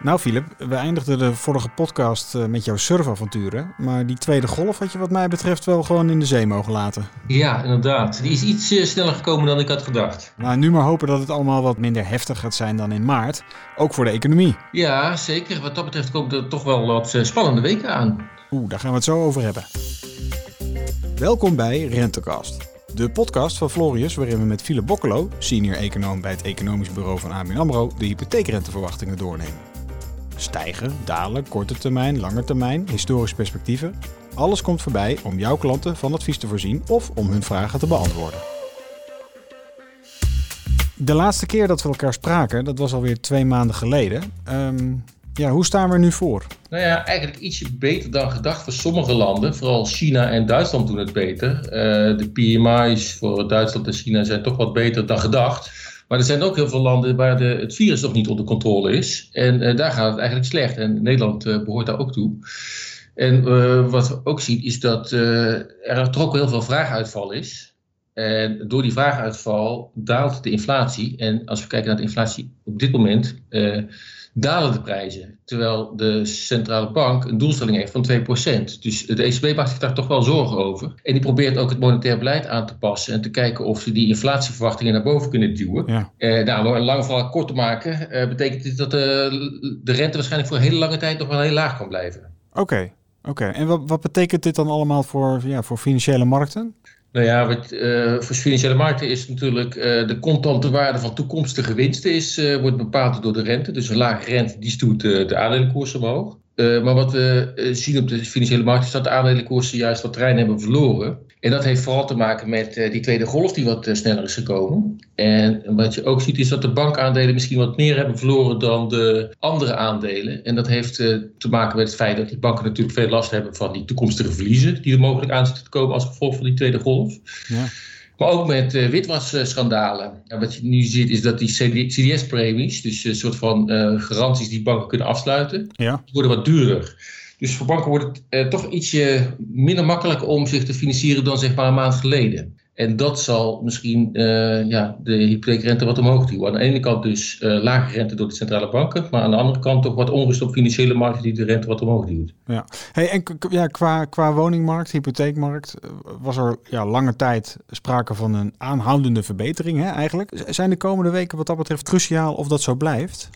Nou, Filip, we eindigden de vorige podcast eh, met jouw surfavonturen. Maar die tweede golf had je, wat mij betreft, wel gewoon in de zee mogen laten. Ja, inderdaad. Die is iets eh, sneller gekomen dan ik had gedacht. Nou, nu maar hopen dat het allemaal wat minder heftig gaat zijn dan in maart. Ook voor de economie. Ja, zeker. Wat dat betreft komt er toch wel wat eh, spannende weken aan. Oeh, daar gaan we het zo over hebben. Welkom bij Rentecast. De podcast van Florius, waarin we met Philip Bokkelo, senior econoom bij het economisch bureau van ABN AMRO, de hypotheekrenteverwachtingen doornemen. Stijgen, dalen, korte termijn, lange termijn, historische perspectieven. Alles komt voorbij om jouw klanten van advies te voorzien of om hun vragen te beantwoorden. De laatste keer dat we elkaar spraken, dat was alweer twee maanden geleden. Ehm, ja, hoe staan we er nu voor? Nou ja, eigenlijk ietsje beter dan gedacht voor sommige landen. Vooral China en Duitsland doen het beter. Uh, de PMI's voor Duitsland en China zijn toch wat beter dan gedacht. Maar er zijn ook heel veel landen waar de, het virus nog niet onder controle is. En uh, daar gaat het eigenlijk slecht. En Nederland uh, behoort daar ook toe. En uh, wat we ook zien is dat er toch ook heel veel vraaguitval is. En door die vraaguitval daalt de inflatie. En als we kijken naar de inflatie op dit moment dalen de prijzen. Terwijl de centrale bank een doelstelling heeft van 2%. Dus de ECB maakt zich daar toch wel zorgen over. En die probeert ook het monetair beleid aan te passen. En te kijken of ze die inflatieverwachtingen naar boven kunnen duwen. Ja. Eh, nou, om een lang verhaal kort te maken, eh, betekent dit dat de, de rente waarschijnlijk voor een hele lange tijd nog wel heel laag kan blijven. Oké. Oké, en wat, wat betekent dit dan allemaal voor, ja, voor financiële markten? Nou ja, wat, uh, voor financiële markten is natuurlijk uh, de contante waarde van toekomstige winsten is, uh, wordt bepaald door de rente. Dus een lage rente die stoet de aandelenkoers omhoog. Maar wat we zien op de financiële markt is dat de aandelenkoersen juist wat terrein hebben verloren. En dat heeft vooral te maken met uh, die tweede golf die wat uh, sneller is gekomen. En wat je ook ziet is dat de bankaandelen misschien wat meer hebben verloren dan de andere aandelen. En dat heeft te maken met het feit dat die banken natuurlijk veel last hebben van die toekomstige verliezen die er mogelijk aan zitten te komen als gevolg van die tweede golf. Ja. Maar ook met witwasschandalen. En wat je nu ziet is dat die CDS-premies, dus een soort van garanties die banken kunnen afsluiten, ja. worden wat duurder. Dus voor banken wordt het eh, toch ietsje minder makkelijk om zich te financieren dan zeg maar een maand geleden. En dat zal misschien uh, ja, de hypotheekrente wat omhoog duwen. Aan de ene kant dus uh, lage rente door de centrale banken, maar aan de andere kant toch wat onrust op financiële markten die de rente wat omhoog duwt. Ja, hey, en ja, qua, qua woningmarkt, hypotheekmarkt, eh, was er ja, lange tijd sprake van een aanhoudende verbetering hè, eigenlijk. Zijn de komende weken wat dat betreft cruciaal of dat zo blijft?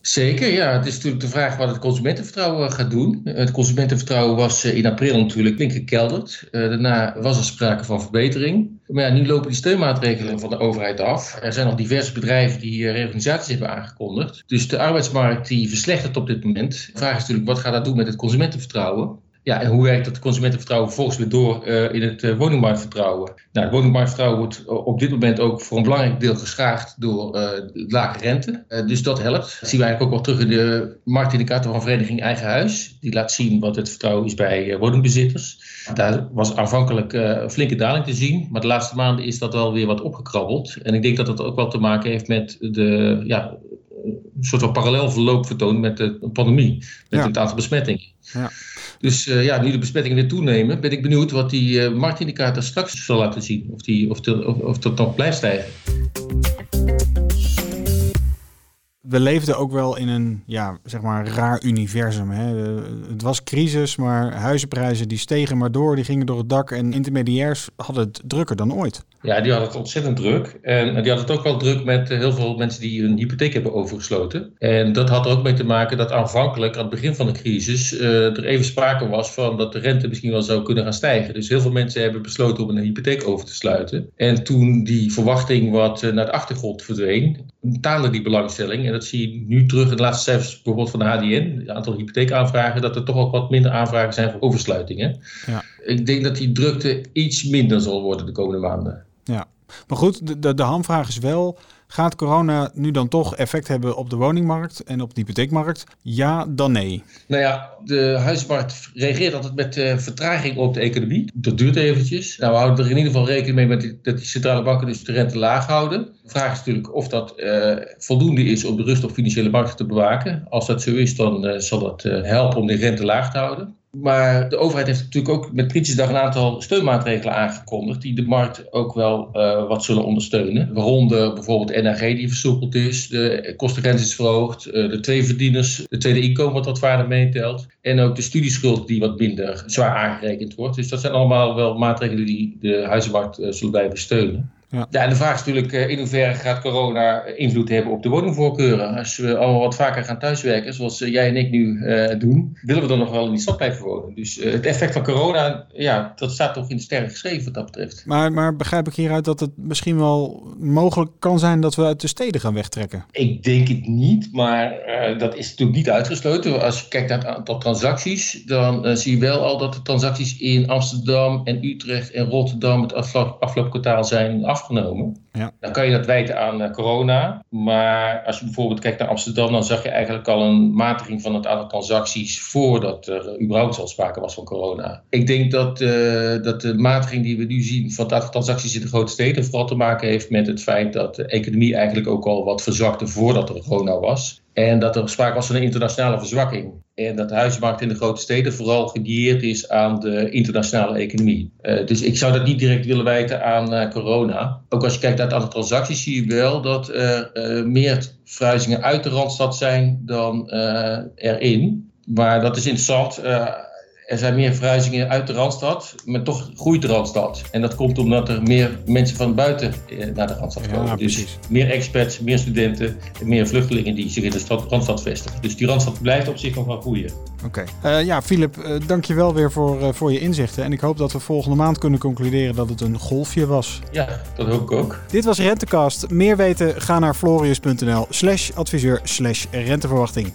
Zeker, ja. Het is natuurlijk de vraag wat het consumentenvertrouwen gaat doen. Het consumentenvertrouwen was eh, in april natuurlijk flink gekelderd. Uh, daarna was er sprake van verbetering. Maar ja, nu lopen die steunmaatregelen van de overheid af. Er zijn nog diverse bedrijven die reorganisaties hebben aangekondigd. Dus de arbeidsmarkt die verslechtert op dit moment. De vraag is natuurlijk, wat gaat dat doen met het consumentenvertrouwen? Ja, en hoe werkt dat consumentenvertrouwen vervolgens weer door uh, in het uh, woningmarktvertrouwen? Nou, het woningmarktvertrouwen wordt op dit moment ook voor een belangrijk deel geschaagd door uh, lage rente. dus dat helpt. Dat zien we eigenlijk ook wel terug in de marktindicator van Vereniging Eigen Huis. Die laat zien wat het vertrouwen is bij woningbezitters. Daar was aanvankelijk een flinke daling te zien, maar de laatste maanden is dat wel weer wat opgekrabbeld. En ik denk dat dat ook wel te maken heeft met de ja, een soort van parallel verloop vertoont met de pandemie, met ja. het aantal besmettingen. Ja. Dus uh, ja, nu de besmettingen weer toenemen, ben ik benieuwd wat die uh, marktindicator straks zal laten zien. Of, die, of, de, of, of dat nog blijft stijgen we leefden ook wel in een ja, zeg maar raar universum. Hè. Het was crisis, maar huizenprijzen die stegen maar door, die gingen door het dak en intermediairs hadden het drukker dan ooit. Ja, die hadden het ontzettend druk. En die hadden het ook wel druk met eh, heel veel mensen die hun hypotheek hebben overgesloten. En dat had er ook mee te maken dat aanvankelijk, aan het begin van de crisis, uh, er even sprake was van dat de rente misschien wel zou kunnen gaan stijgen. Dus heel veel mensen hebben besloten om een hypotheek over te sluiten. En toen die verwachting wat naar de achtergrond verdween, taalde die belangstelling. En dat zie je nu terug in de laatste cijfers bijvoorbeeld van de HDN, het aantal hypotheekaanvragen, dat er toch ook wat minder aanvragen zijn voor oversluitingen. Ja. Ik denk dat die drukte iets minder zal worden de komende maanden. Ja, maar goed, de, de, de hamvraag is wel, Gaat corona nu dan toch effect hebben op de woningmarkt en op de hypotheekmarkt? Ja, dan nee. Nou ja, de huismarkt reageert altijd met uh, vertraging op de economie. Dat duurt eventjes. Nou, we houden er in ieder geval rekening mee met dat die centrale banken dus de rente laag houden. De vraag is natuurlijk of dat uh, voldoende is om de rust op financiële markten te bewaken. Als dat zo is, dan uh, zal dat helpen om de rente laag te houden. Maar de overheid heeft natuurlijk ook met Prinsjesdag een aantal steunmaatregelen aangekondigd. die de markt ook wel uh, wat zullen ondersteunen. Waaronder bijvoorbeeld NRG die versoepeld is, de kostengrens is verhoogd, uh, de twee verdieners, de tweede inkomen wat wat waarde meetelt. En ook de studieschuld die wat minder zwaar aangerekend wordt. Dus dat zijn allemaal wel maatregelen die de huizenmarkt uh, zullen blijven steunen. Ja. ja, en de vraag is natuurlijk uh, in hoeverre gaat corona invloed hebben op de woningvoorkeuren. Als we allemaal wat vaker gaan thuiswerken, zoals uh, jij en ik nu uh, doen, willen we dan nog wel in die stad blijven wonen. Dus het effect van corona, ja, dat staat toch in de sterren geschreven wat dat betreft. Maar, maar begrijp ik hieruit dat het misschien wel mogelijk kan zijn dat we uit de steden gaan wegtrekken? Ik denk het niet, maar dat is natuurlijk niet uitgesloten. Als je kijkt naar het aantal transacties, dan zie je wel al dat de transacties in Amsterdam en Utrecht en Rotterdam het afgelopen kwartaal zijn af afgenomen. Ja. Dan kan je dat wijten aan uh, corona. Maar als je bijvoorbeeld kijkt naar Amsterdam, dan zag je eigenlijk al een matiging van het aantal transacties voordat er überhaupt al sprake was van corona. Ik denk dat, uh, dat de matiging die we nu zien van het aantal transacties in de grote steden vooral te maken heeft met het feit dat de economie eigenlijk ook al wat verzwakte voordat er corona was. En dat er sprake was van een internationale verzwakking. En dat de huismarkt in de grote steden vooral gedieerd is aan de internationale economie. Uh, dus ik zou dat niet direct willen wijten aan corona. Ook als je kijkt naar het aantal transacties, zie je wel dat er uh, meer verhuizingen uit de randstad zijn dan erin. Maar dat is interessant er zijn meer verhuizingen uit de Randstad, maar toch groeit de Randstad. En dat komt omdat er meer mensen van buiten eh, naar de Randstad komen. Ja, dus meer experts, meer studenten en meer vluchtelingen die zich in de stad, Randstad vestigen. Dus die Randstad blijft op zich nog wel groeien. Oké. Okay. Uh, ja, Filip, uh, dank je wel weer voor, uh, voor je inzichten. En ik hoop dat we volgende maand kunnen concluderen dat het een golfje was. Ja, dat hoop ik ook. Dit was Rentecast. Meer weten, ga naar florius.nl slash adviseur slash renteverwachting.